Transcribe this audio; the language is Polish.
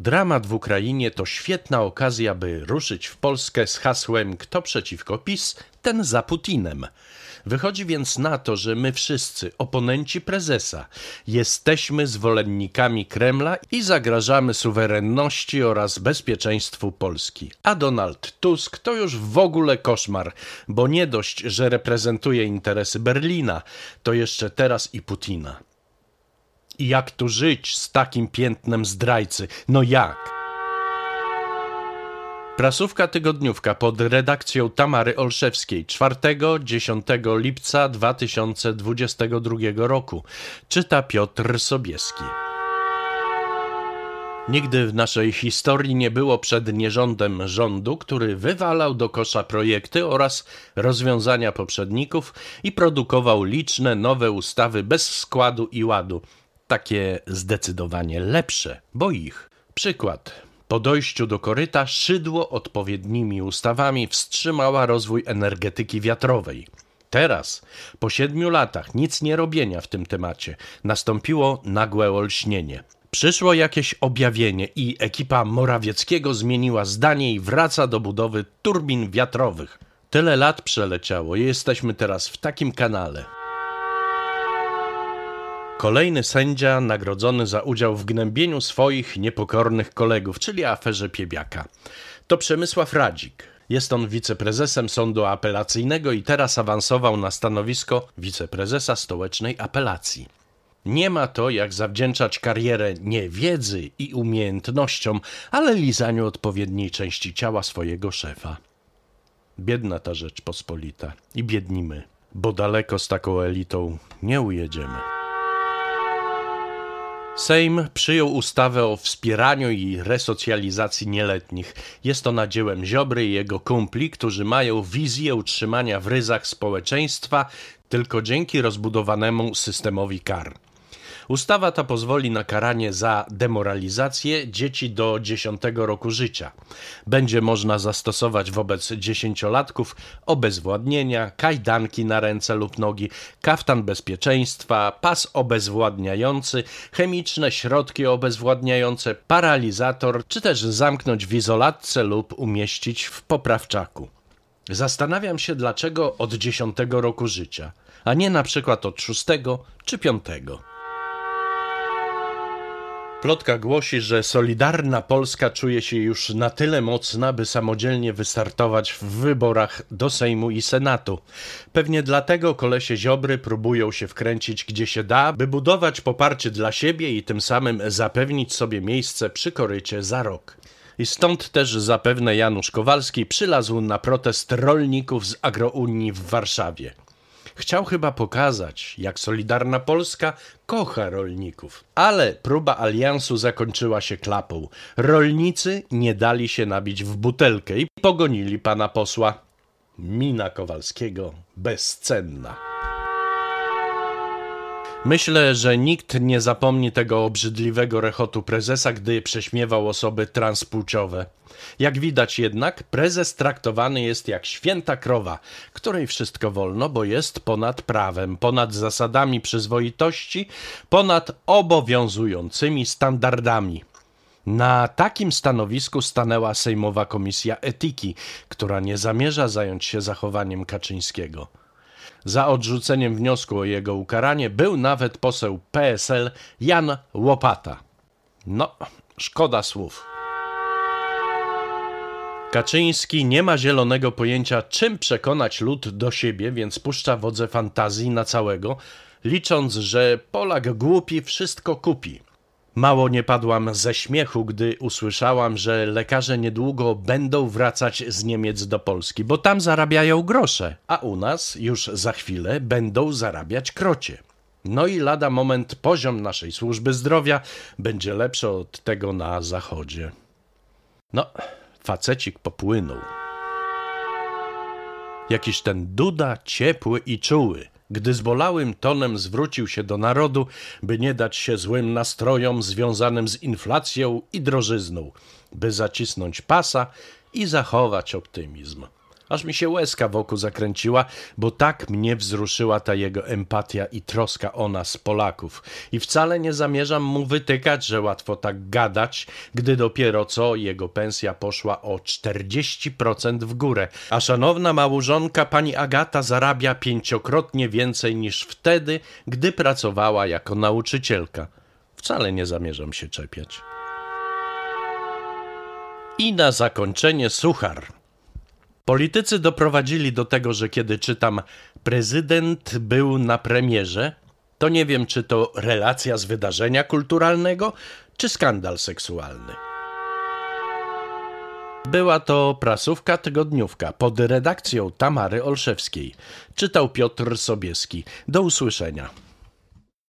Dramat w Ukrainie to świetna okazja, by ruszyć w Polskę z hasłem Kto przeciwko PiS, ten za Putinem. Wychodzi więc na to, że my wszyscy, oponenci prezesa, jesteśmy zwolennikami Kremla i zagrażamy suwerenności oraz bezpieczeństwu Polski. A Donald Tusk to już w ogóle koszmar, bo nie dość, że reprezentuje interesy Berlina, to jeszcze teraz i Putina. I jak tu żyć z takim piętnem zdrajcy? No jak? Prasówka tygodniówka pod redakcją Tamary Olszewskiej 4-10 lipca 2022 roku. Czyta Piotr Sobieski. Nigdy w naszej historii nie było przed nierządem rządu, który wywalał do kosza projekty oraz rozwiązania poprzedników i produkował liczne nowe ustawy bez składu i ładu. Takie zdecydowanie lepsze, bo ich. Przykład. Po dojściu do koryta szydło odpowiednimi ustawami wstrzymała rozwój energetyki wiatrowej. Teraz, po siedmiu latach nic nie robienia w tym temacie, nastąpiło nagłe olśnienie. Przyszło jakieś objawienie i ekipa Morawieckiego zmieniła zdanie i wraca do budowy turbin wiatrowych. Tyle lat przeleciało jesteśmy teraz w takim kanale. Kolejny sędzia nagrodzony za udział w gnębieniu swoich niepokornych kolegów, czyli aferze Piebiaka. To Przemysław Radzik. Jest on wiceprezesem sądu apelacyjnego i teraz awansował na stanowisko wiceprezesa stołecznej apelacji. Nie ma to jak zawdzięczać karierę nie wiedzy i umiejętnościom, ale lizaniu odpowiedniej części ciała swojego szefa. Biedna ta rzecz pospolita i biednimy, bo daleko z taką elitą nie ujedziemy. Sejm przyjął ustawę o wspieraniu i resocjalizacji nieletnich. Jest ona dziełem Ziobry i jego kumpli, którzy mają wizję utrzymania w ryzach społeczeństwa tylko dzięki rozbudowanemu systemowi kar. Ustawa ta pozwoli na karanie za demoralizację dzieci do 10 roku życia. Będzie można zastosować wobec dziesięciolatków obezwładnienia, kajdanki na ręce lub nogi, kaftan bezpieczeństwa, pas obezwładniający, chemiczne środki obezwładniające, paralizator, czy też zamknąć w izolatce lub umieścić w poprawczaku. Zastanawiam się, dlaczego od 10 roku życia, a nie na przykład od 6 czy 5. Plotka głosi, że Solidarna Polska czuje się już na tyle mocna, by samodzielnie wystartować w wyborach do Sejmu i Senatu. Pewnie dlatego kolesie Ziobry próbują się wkręcić gdzie się da, by budować poparcie dla siebie i tym samym zapewnić sobie miejsce przy korycie za rok. I stąd też zapewne Janusz Kowalski przylazł na protest rolników z Agrounii w Warszawie. Chciał chyba pokazać, jak Solidarna Polska kocha rolników. Ale próba aliansu zakończyła się klapą. Rolnicy nie dali się nabić w butelkę i pogonili pana posła. Mina Kowalskiego bezcenna. Myślę, że nikt nie zapomni tego obrzydliwego rechotu prezesa, gdy prześmiewał osoby transpłciowe. Jak widać jednak, prezes traktowany jest jak święta krowa, której wszystko wolno, bo jest ponad prawem, ponad zasadami przyzwoitości, ponad obowiązującymi standardami. Na takim stanowisku stanęła Sejmowa Komisja Etyki, która nie zamierza zająć się zachowaniem Kaczyńskiego. Za odrzuceniem wniosku o jego ukaranie był nawet poseł PSL Jan Łopata. No, szkoda słów. Kaczyński nie ma zielonego pojęcia, czym przekonać lud do siebie, więc puszcza wodze fantazji na całego, licząc, że Polak głupi wszystko kupi. Mało nie padłam ze śmiechu, gdy usłyszałam, że lekarze niedługo będą wracać z Niemiec do Polski, bo tam zarabiają grosze, a u nas już za chwilę będą zarabiać krocie. No i lada moment poziom naszej służby zdrowia będzie lepszy od tego na zachodzie. No, facecik popłynął. Jakiś ten Duda ciepły i czuły – gdy zbolałym tonem zwrócił się do narodu, by nie dać się złym nastrojom związanym z inflacją i drożyzną, by zacisnąć pasa i zachować optymizm. Aż mi się łezka wokół zakręciła, bo tak mnie wzruszyła ta jego empatia i troska o nas, Polaków. I wcale nie zamierzam mu wytykać, że łatwo tak gadać, gdy dopiero co jego pensja poszła o 40% w górę, a szanowna małżonka pani Agata zarabia pięciokrotnie więcej niż wtedy, gdy pracowała jako nauczycielka. Wcale nie zamierzam się czepiać. I na zakończenie suchar. Politycy doprowadzili do tego, że kiedy czytam prezydent był na premierze, to nie wiem, czy to relacja z wydarzenia kulturalnego, czy skandal seksualny. Była to prasówka tygodniówka pod redakcją Tamary Olszewskiej. Czytał Piotr Sobieski. Do usłyszenia.